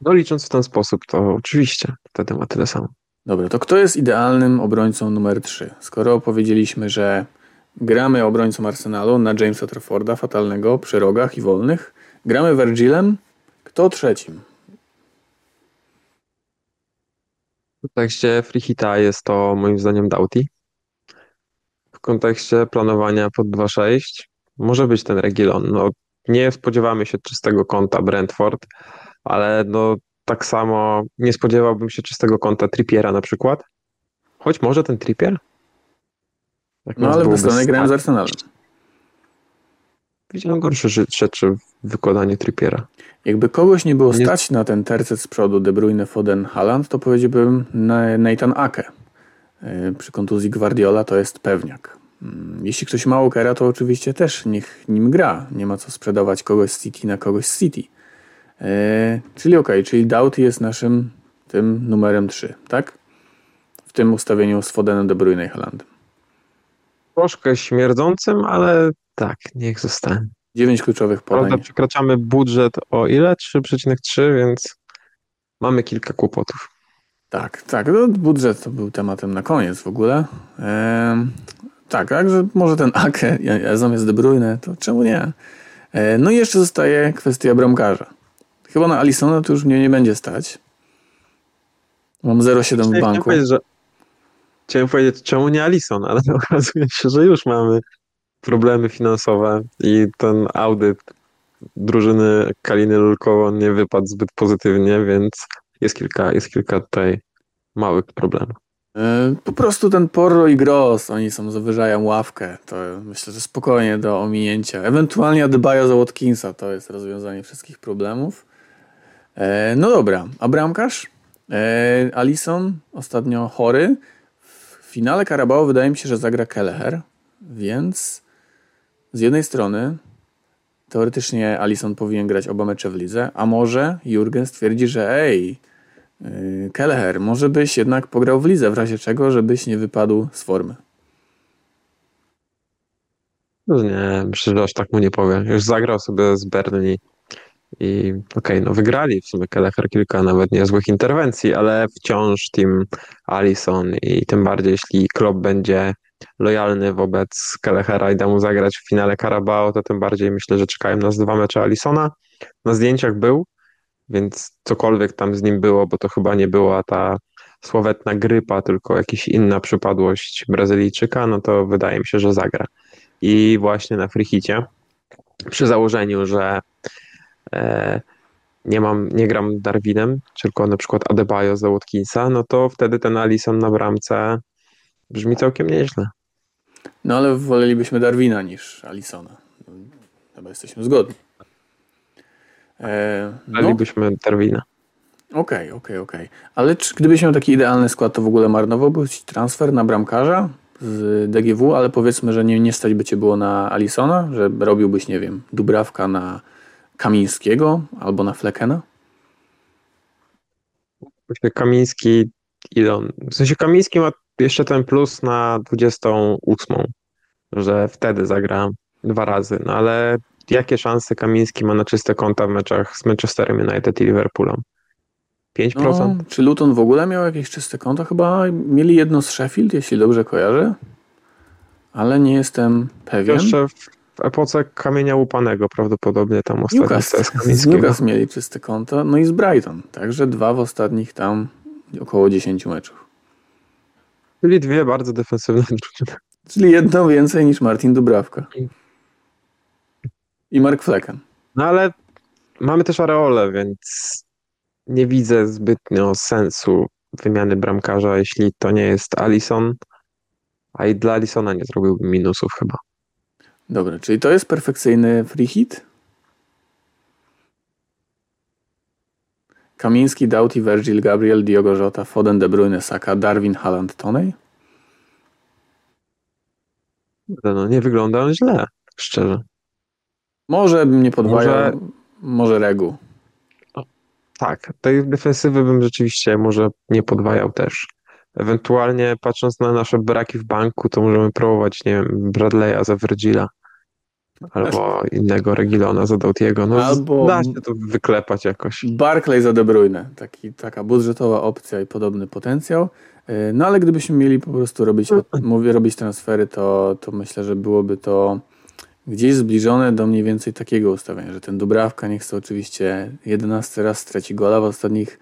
No licząc w ten sposób, to oczywiście wtedy ma tyle samo. Dobra, to kto jest idealnym obrońcą numer 3? Skoro powiedzieliśmy, że gramy obrońcą Arsenalu na Jamesa Trafforda, fatalnego, przy rogach i wolnych, gramy Virgilem, kto trzecim? W kontekście Freehita jest to moim zdaniem Doughty. W kontekście planowania pod 2.6 może być ten Regilon. No, nie spodziewamy się czystego konta Brentford, ale no, tak samo nie spodziewałbym się czystego konta Trippiera na przykład. Choć może ten Trippier? Tak no ale w stronę grałem z Arsenalem. Widziałem gorsze rzeczy w wykonaniu Trippiera. Jakby kogoś nie było stać na ten tercet z przodu De Bruyne, Foden, Haaland, to powiedziałbym Nathan Ake. E, przy kontuzji Guardiola to jest pewniak. Mm, jeśli ktoś ma Walkera, to oczywiście też niech nim gra. Nie ma co sprzedawać kogoś z City na kogoś z City. E, czyli ok, czyli Doughty jest naszym tym numerem 3, tak? W tym ustawieniu z Fodenem, De Bruyne i Haalandem. Troszkę śmierdzącym, ale tak, niech zostanie. Dziewięć kluczowych podań. Prawda, przekraczamy budżet o ile? 3,3, więc mamy kilka kłopotów. Tak, tak. No, budżet to był tematem na koniec w ogóle. Ehm, tak, także może ten Ake zamiast De Bruyne, to czemu nie? E, no i jeszcze zostaje kwestia bramkarza. Chyba na Alisona to już mnie nie będzie stać. Mam 0,7 w banku. Chciałem, że... Chciałem powiedzieć, czemu nie Alison, ale okazuje się, że już mamy problemy finansowe i ten audyt drużyny Kaliny Lulkowo nie wypadł zbyt pozytywnie, więc jest kilka, jest kilka tutaj małych problemów. E, po prostu ten Porro i Gross, oni są zawyżają ławkę. To myślę, że spokojnie do ominięcia. Ewentualnie Adebayo za Watkinsa to jest rozwiązanie wszystkich problemów. E, no dobra, a bramkarz? E, Alison ostatnio chory. W finale Carabao wydaje mi się, że zagra Kelleher, więc z jednej strony teoretycznie Alison powinien grać oba mecze w lidze, a może Jurgen stwierdzi, że ej, yy, Kelleher, może byś jednak pograł w lidze, w razie czego, żebyś nie wypadł z formy. No nie, myślę, że aż tak mu nie powiem. Już zagrał sobie z Burnley i okej, okay, no wygrali w sumie Kelleher kilka nawet niezłych interwencji, ale wciąż team Alison i tym bardziej jeśli Klopp będzie lojalny wobec Kellehera i da mu zagrać w finale Carabao, to tym bardziej myślę, że czekają nas dwa mecze Alisona. Na zdjęciach był, więc cokolwiek tam z nim było, bo to chyba nie była ta sławetna grypa, tylko jakaś inna przypadłość Brazylijczyka, no to wydaje mi się, że zagra. I właśnie na frichicie, przy założeniu, że nie mam, nie gram Darwinem, tylko na przykład Adebayo za Watkinsa, no to wtedy ten Alison na bramce Brzmi całkiem nieźle. No ale wolelibyśmy Darwina niż Alisona. Chyba jesteśmy zgodni. E, no. Wolelibyśmy Darwina. Okej, okay, okej, okay, okej. Okay. Ale czy gdybyś miał taki idealny skład, to w ogóle marnowałbyś transfer na bramkarza z DGW, ale powiedzmy, że nie, nie stać by cię było na Alisona, że robiłbyś, nie wiem, Dubrawka na Kamińskiego albo na Flekena? Kamiński, ile on, w sensie Kamiński ma jeszcze ten plus na 28, że wtedy zagra dwa razy, no ale jakie szanse Kamiński ma na czyste konta w meczach z Manchesterem United i Liverpoolem? 5%? No, czy Luton w ogóle miał jakieś czyste konto? Chyba mieli jedno z Sheffield, jeśli dobrze kojarzę, ale nie jestem pewien. Jeszcze w, w epoce kamienia łupanego prawdopodobnie tam ostatnio Newcastle, z Newcastle mieli czyste konto, no i z Brighton, także dwa w ostatnich tam około 10 meczów. Czyli dwie bardzo defensywne drużyny. Czyli jedno więcej niż Martin Dubrawka. I Mark Flecken. No ale mamy też Areole, więc nie widzę zbytnio sensu wymiany bramkarza, jeśli to nie jest Alison. A i dla Alisona nie zrobiłbym minusów chyba. Dobra, czyli to jest perfekcyjny free hit? Kamiński, Doughty, Virgil, Gabriel, Diogo Jota, Foden, De Bruyne, Saka, Darwin, Haaland, Tonej? No nie wygląda on źle, szczerze. Może bym nie podwajał, może, może Regu. tak, tej defensywy bym rzeczywiście może nie podwajał też. Ewentualnie patrząc na nasze braki w banku, to możemy próbować, nie wiem, Bradley'a za Virgila. Albo innego Regilona za Dautiego. No, Albo da się to wyklepać jakoś. Barclay za De Bruyne. Taki, taka budżetowa opcja i podobny potencjał. E, no ale gdybyśmy mieli po prostu robić, mówię, robić transfery, to, to myślę, że byłoby to gdzieś zbliżone do mniej więcej takiego ustawienia, że ten Dubrawka nie chce oczywiście 11 raz straci gola w ostatnich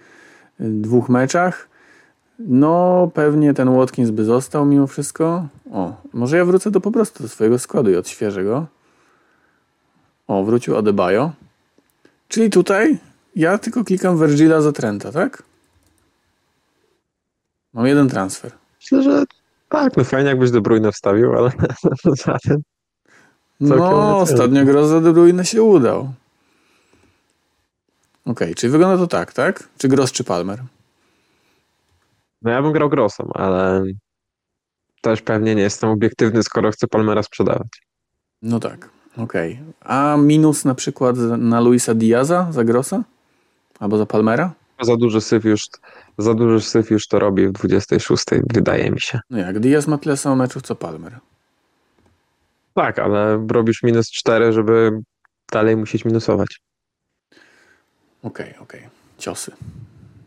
e, dwóch meczach. No, pewnie ten Watkins by został mimo wszystko. O, może ja wrócę do po prostu do swojego składu i odświeżę go. O, wrócił Adebayo. Czyli tutaj ja tylko klikam Virgila za Trenta, tak? Mam jeden transfer. Myślę, że tak, no fajnie jakbyś De Bruyne wstawił, ale zatem... No, ostatnio gros za De Bruyne się udał. Okej, okay, czyli wygląda to tak, tak? Czy Gross, czy Palmer? No ja bym grał Grossem, ale też pewnie nie jestem obiektywny, skoro chcę Palmera sprzedawać. No tak. Okej. Okay. A minus na przykład na Luisa Diaza za Grossa? Albo za Palmera? Za duży syf już, za duży syf już to robi w 26, wydaje mi się. No jak, Diaz ma tyle samo meczów co Palmer. Tak, ale robisz minus 4, żeby dalej musieć minusować. Okej, okay, okej. Okay. Ciosy.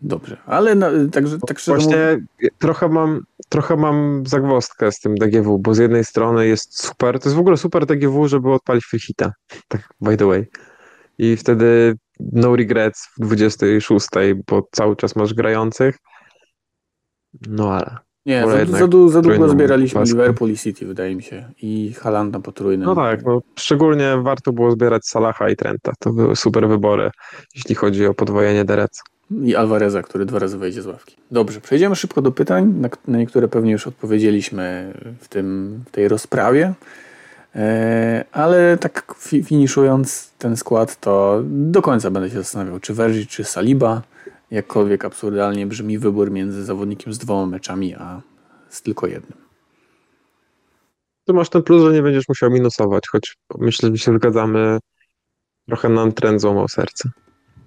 Dobrze, ale no, także tak Właśnie trochę mam, trochę mam zagwozdkę z tym DGW, bo z jednej strony jest super, to jest w ogóle super DGW, żeby odpalić free hita, tak by the way. I wtedy no regrets w 26, bo cały czas masz grających. No ale... Nie, za, za, za, długo zbieraliśmy paskę. Liverpool i City, wydaje mi się. I Haaland na potrójnym. No tak, no, szczególnie warto było zbierać Salaha i Trenta. To były super wybory, jeśli chodzi o podwojenie Derec. I Alvareza, który dwa razy wejdzie z ławki. Dobrze, przejdziemy szybko do pytań, na, na niektóre pewnie już odpowiedzieliśmy w, tym, w tej rozprawie. E, ale tak finiszując ten skład, to do końca będę się zastanawiał, czy Verzi, czy Saliba. Jakkolwiek absurdalnie brzmi wybór między zawodnikiem z dwoma meczami, a z tylko jednym. Tu masz ten plus, że nie będziesz musiał minusować, choć myślę, że się zgadzamy, trochę nam trend złamał serce.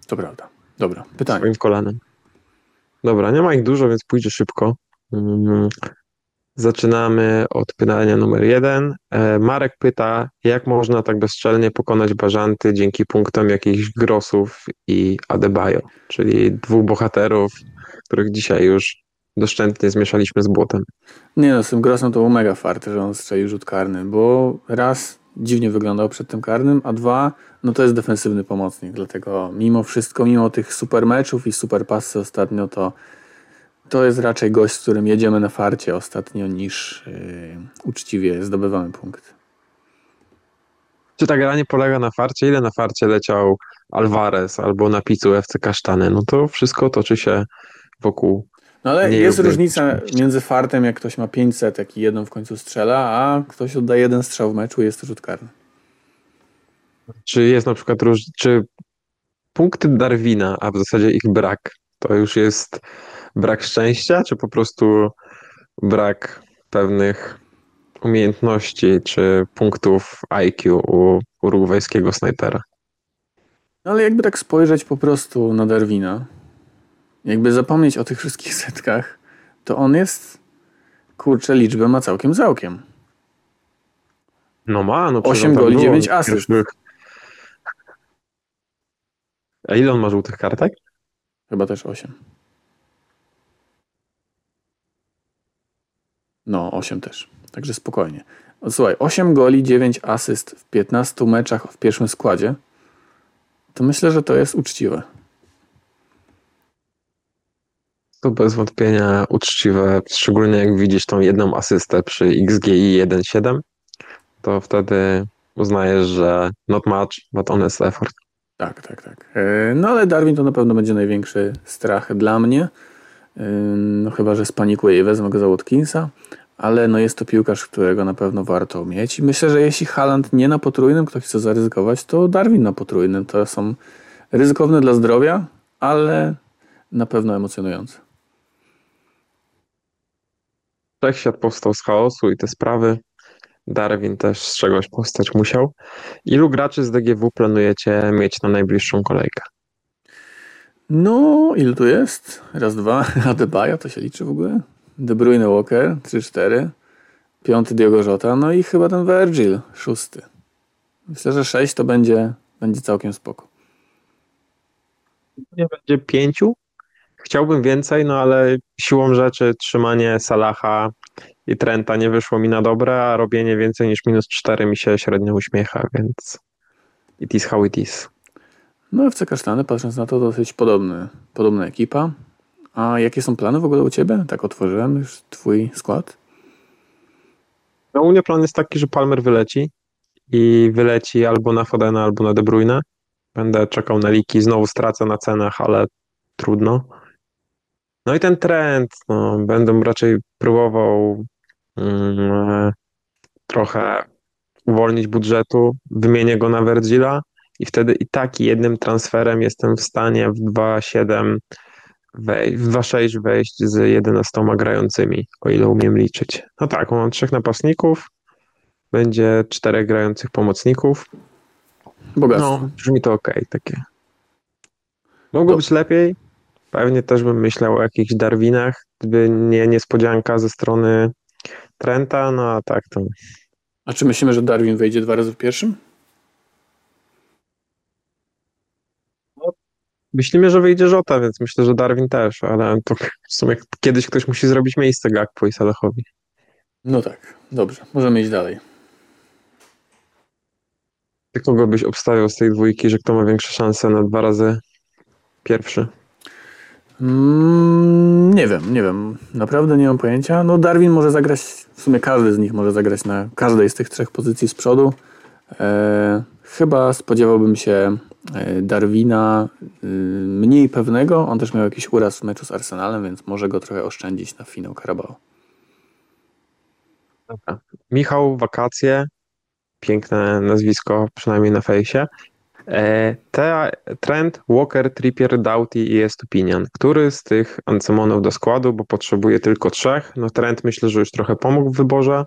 To prawda. Dobra, pytanie. Swoim kolanem. Dobra, nie ma ich dużo, więc pójdzie szybko. Mm, zaczynamy od pytania numer jeden. E, Marek pyta, jak można tak bezczelnie pokonać Bażanty dzięki punktom jakichś Grosów i Adebayo, czyli dwóch bohaterów, których dzisiaj już doszczętnie zmieszaliśmy z błotem. Nie no, z tym Grossem to był mega fart, że on strzelił rzut karny, bo raz dziwnie wyglądał przed tym karnym, a dwa, no to jest defensywny pomocnik, dlatego mimo wszystko, mimo tych super meczów i super pasy ostatnio, to to jest raczej gość, z którym jedziemy na farcie ostatnio niż yy, uczciwie zdobywamy punkt. Czy ta gra nie polega na farcie? Ile na farcie leciał Alvarez albo na picu FC Kasztany? No to wszystko toczy się wokół no ale jest różnica między fartem, jak ktoś ma 500 i jedną w końcu strzela, a ktoś oddaje jeden strzał w meczu i jest to rzut karny. Czy jest na przykład róż... czy punkty Darwina, a w zasadzie ich brak, to już jest brak szczęścia, czy po prostu brak pewnych umiejętności, czy punktów IQ u urugwajskiego snajpera? No ale jakby tak spojrzeć po prostu na Darwina, jakby zapomnieć o tych wszystkich setkach, to on jest, kurczę, liczbę ma całkiem całkiem. No ma, no 8 goli, 9 asyst. A ile on ma żółtych kartek? Chyba też 8. No, 8 też. Także spokojnie. Słuchaj, 8 goli, 9 asyst w 15 meczach w pierwszym składzie. To myślę, że to jest uczciwe. To bez wątpienia uczciwe, szczególnie jak widzisz tą jedną asystę przy XGI 1.7, to wtedy uznajesz, że not much, but honest effort. Tak, tak, tak. E, no ale Darwin to na pewno będzie największy strach dla mnie. E, no chyba, że spanikuję i wezmę go za Watkinsa, ale no jest to piłkarz, którego na pewno warto mieć i myślę, że jeśli Haaland nie na potrójnym, ktoś chce zaryzykować, to Darwin na potrójnym. To są ryzykowne dla zdrowia, ale na pewno emocjonujące. Wszechświat powstał z chaosu i te sprawy. Darwin też z czegoś powstać musiał. Ilu graczy z DGW planujecie mieć na najbliższą kolejkę? No, ilu tu jest? Raz, dwa. Adebayo to się liczy w ogóle? De Bruyne Walker, 3-4. Piąty Diogo Jota, no i chyba ten Virgil, szósty. Myślę, że sześć to będzie, będzie całkiem spoko. Nie będzie pięciu? Chciałbym więcej, no ale siłą rzeczy trzymanie Salaha i Trenta nie wyszło mi na dobre, a robienie więcej niż minus 4 mi się średnio uśmiecha, więc it is how it is. No FC Kasztany, patrząc na to, dosyć podobny, podobna ekipa. A jakie są plany w ogóle u Ciebie? Tak otworzyłem już Twój skład. No u mnie plan jest taki, że Palmer wyleci i wyleci albo na Fodena, albo na De Bruyne. Będę czekał na liki, znowu stracę na cenach, ale trudno. No i ten trend, no, będę raczej próbował trochę uwolnić budżetu, wymienię go na Vergila i wtedy i tak jednym transferem jestem w stanie w 2.7 wejść, w 2.6 wejść z 11 grającymi, o ile umiem liczyć. No tak, mam trzech napastników, będzie czterech grających pomocników. Bogactwo. No, brzmi to ok, takie. Mogło być lepiej, Pewnie też bym myślał o jakichś Darwinach, gdyby nie niespodzianka ze strony Trenta, no a tak to A czy myślimy, że Darwin wejdzie dwa razy w pierwszym? Myślimy, że wyjdzie Żota, więc myślę, że Darwin też, ale to w sumie kiedyś ktoś musi zrobić miejsce Gakpo i Salahowi. No tak, dobrze, możemy iść dalej. Ty kogo byś obstawiał z tej dwójki, że kto ma większe szanse na dwa razy pierwszy? Mm, nie wiem, nie wiem. Naprawdę nie mam pojęcia. No Darwin może zagrać, w sumie każdy z nich może zagrać na każdej z tych trzech pozycji z przodu. E, chyba spodziewałbym się e, Darwina y, mniej pewnego. On też miał jakiś uraz w meczu z Arsenalem, więc może go trochę oszczędzić na finał Carabao. Michał, wakacje. Piękne nazwisko, przynajmniej na fejsie. E, te, trend Walker, Trippier, Doughty i Estupinian. Który z tych Ancemonów do składu, bo potrzebuje tylko trzech. No trend myślę, że już trochę pomógł w wyborze,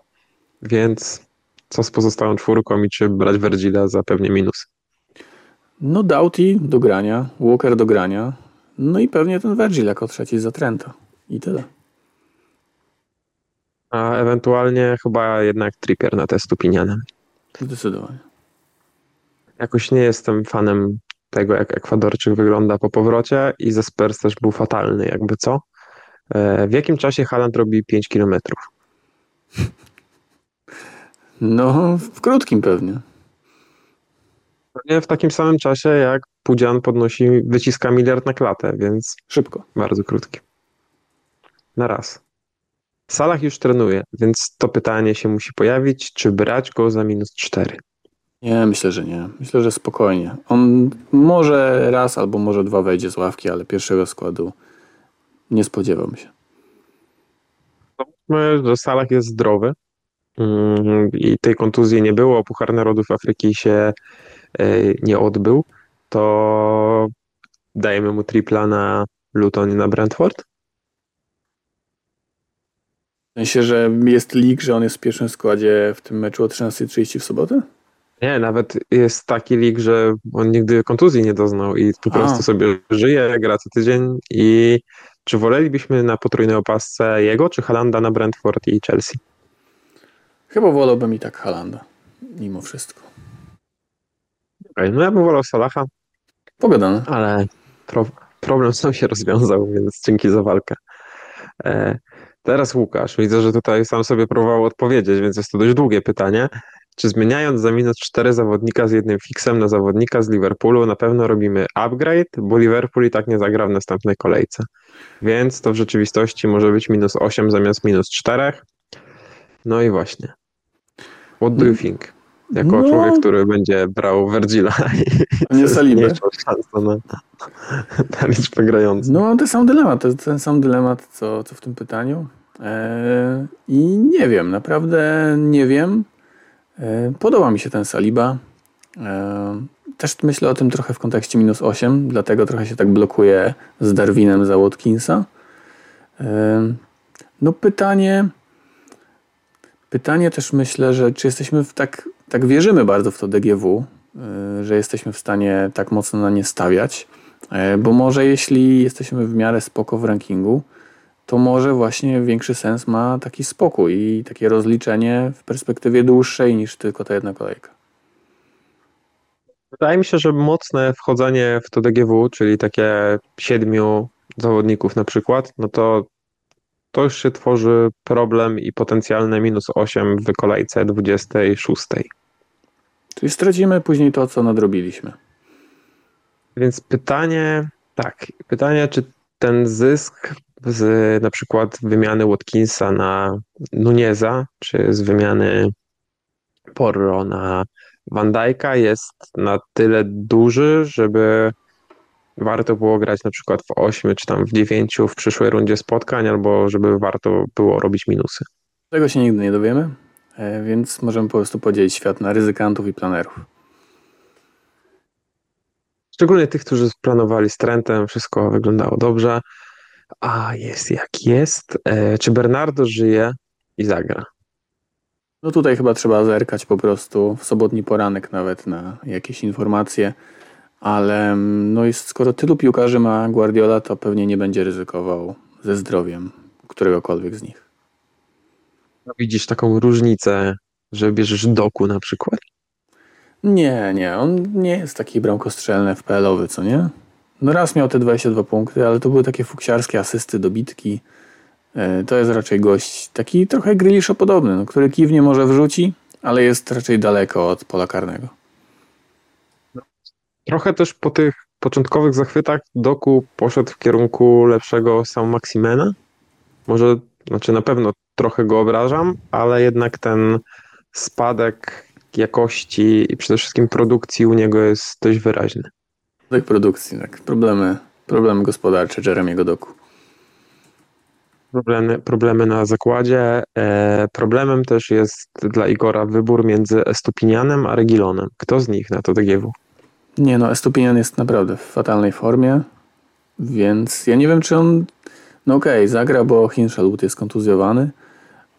więc co z pozostałą czwórką i czy brać Vergila za pewnie minus? No Doughty do grania, Walker do grania, no i pewnie ten Virgil jako trzeci za Trenta. I tyle. A ewentualnie chyba jednak Trippier na test Estupinianem. Zdecydowanie. Jakoś nie jestem fanem tego, jak Ekwadorczyk wygląda po powrocie i ze Spurs też był fatalny, jakby co. E, w jakim czasie Haaland robi 5 kilometrów? No, w krótkim pewnie. Pewnie w takim samym czasie, jak Pudzian podnosi, wyciska miliard na klatę, więc Szybko. bardzo krótki. Na raz. Salah już trenuje, więc to pytanie się musi pojawić, czy brać go za minus 4? Nie, myślę, że nie. Myślę, że spokojnie. On może raz albo może dwa wejdzie z ławki, ale pierwszego składu nie spodziewam się. Myślę, że Salah jest zdrowy mm, i tej kontuzji nie było, Puchar Narodów Afryki się e, nie odbył, to dajemy mu tripla na Luton i na Brentford? W sensie, że jest lig, że on jest w pierwszym składzie w tym meczu o 13.30 w sobotę? Nie, nawet jest taki lig, że on nigdy kontuzji nie doznał i po A. prostu sobie żyje, gra co tydzień i czy wolelibyśmy na potrójnej opasce jego, czy Halanda na Brentford i Chelsea? Chyba wolałbym i tak Halanda, mimo wszystko. Okay, no ja bym wolał Salaha, Pogadane. ale pro, problem sam się rozwiązał, więc dzięki za walkę. E, teraz Łukasz, widzę, że tutaj sam sobie próbował odpowiedzieć, więc jest to dość długie pytanie. Czy zmieniając za minus 4 zawodnika z jednym fiksem na zawodnika z Liverpoolu na pewno robimy upgrade, bo Liverpool i tak nie zagra w następnej kolejce. Więc to w rzeczywistości może być minus 8 zamiast minus 4. No i właśnie. What do you think? Jako No. człowiek, który będzie brał Vergila nie Salibę. nie miał szans na, na liczbę grających. No, ten sam dylemat, to jest ten sam dylemat, co, co w tym pytaniu. Eee, I nie wiem, naprawdę nie wiem. Eee, podoba mi się ten Saliba. Eee, też myślę o tym trochę w kontekście minus 8, dlatego trochę się tak blokuję z Darwinem za Watkinsa. Eee, no pytanie, pytanie też myślę, że czy jesteśmy w tak, tak wierzymy bardzo w to DGW, że jesteśmy w stanie tak mocno na nie stawiać. E, Bo może jeśli jesteśmy w miarę spoko w rankingu, to może właśnie większy sens ma taki spokój i takie rozliczenie w perspektywie dłuższej niż tylko ta jedna kolejka. Wydaje mi się, że mocne wchodzenie w to DGW, czyli takie siedmiu zawodników na przykład, no to to już się tworzy problem i potencjalne minus 8 w kolejce 26. Czyli stracimy później to, co nadrobiliśmy. Więc pytanie, tak, pytanie, czy ten zysk z na przykład wymiany Watkinsa na Nuneza, czy z wymiany Porro na Van Dijk'a jest na tyle duży, żeby warto było grać na przykład w 8 czy tam w 9 w przyszłej rundzie spotkań, albo żeby warto było robić minusy. Tego się nigdy nie dowiemy, e, więc możemy po prostu podzielić świat na ryzykantów i planerów. Szczególnie tych, którzy planowali z Trentem, wszystko wyglądało dobrze. A jest jak jest. E, czy Bernardo żyje i zagra? No tutaj chyba trzeba zerkać po prostu w sobotni poranek nawet na jakieś informacje, ale mm, no jest, skoro tylu piłkarzy ma Guardiola, to pewnie nie będzie ryzykował ze zdrowiem któregokolwiek z nich. No, Widzisz taką różnicę że bierzesz doku na przykład? Nie, nie, on nie jest taki bramkostrzelny FPL-owy, co nie? No raz miał te 22 punkty, ale to były takie fuksiarskie asysty, dobitki. E, to jest raczej gość taki trochę Grealisha podobny, no, który kiwnie może wrzuci, ale jest raczej daleko od pola karnego. Trochę też po tych początkowych zachwytach Doku poszedł w kierunku lepszego Sam Maximena. Może, znaczy na pewno trochę go obrażam, ale jednak ten spadek jakości i przede wszystkim produkcji u niego jest dość wyraźny. Tak, produkcji, tak. Problemy, problemy gospodarcze Jeremiego Doku. Problemy, problemy na zakładzie. E, problemem też jest dla Igora wybór między Estupinianem a Regilonem. Kto z nich na to DGW? Nie no, Estupinian jest naprawdę w fatalnej formie, więc ja nie wiem, czy on... No okej, okay, zagra, bo Hinshelwood jest kontuzjowany,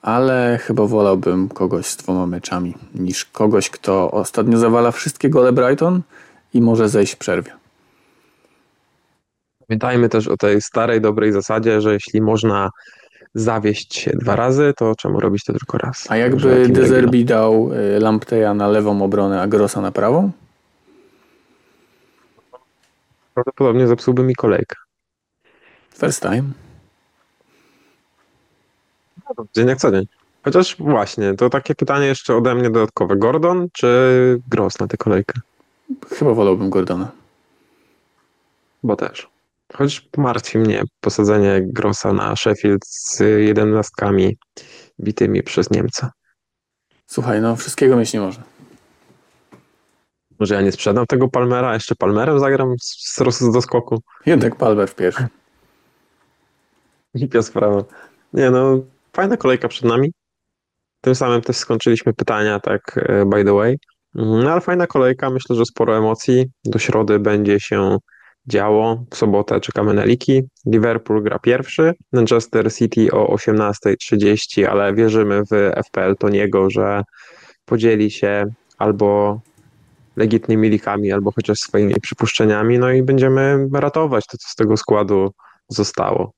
ale chyba wolałbym kogoś z dwoma meczami, niż kogoś, kto ostatnio zawala wszystkie gole Brighton i może zejść w przerwie. Pamiętajmy też o tej starej, dobrej zasadzie, że jeśli można zawieść się dwa razy, to czemu robić to tylko raz? A jakby Dezerbi dał y, Lampteja na lewą obronę, a Grossa na prawą? Prawdopodobnie zepsułby mi kolejkę. First time. Dzień jak co dzień. Chociaż właśnie, to takie pytanie jeszcze ode mnie dodatkowe. Gordon czy Gross na tę kolejkę? Chyba wolałbym Gordona. Bo też. Choć martwi mnie posadzenie Grossa na Sheffield z jedenastkami bitymi przez Niemca. Słuchaj, no wszystkiego mieć nie może. Może ja nie sprzedam tego Palmera, jeszcze Palmerem zagram z, z doskoku. Jednak Palmer w pierwszy. Głupia sprawa. Nie no, fajna kolejka przed nami. Tym samym też skończyliśmy pytania, tak e, by the way. No ale fajna kolejka, myślę, że sporo emocji. Do środy będzie się działo. W sobotę czekamy na liki. Liverpool gra pierwszy, Manchester City o 18.30, ale wierzymy w FPL Toniego, że podzieli się albo legitnymi likami, albo chociaż swoimi przypuszczeniami, no i będziemy ratować to, co z tego składu zostało.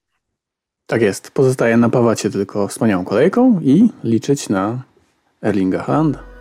Tak jest. Pozostaje napawać się tylko wspaniałą kolejką i liczyć na Erlinga Haaland.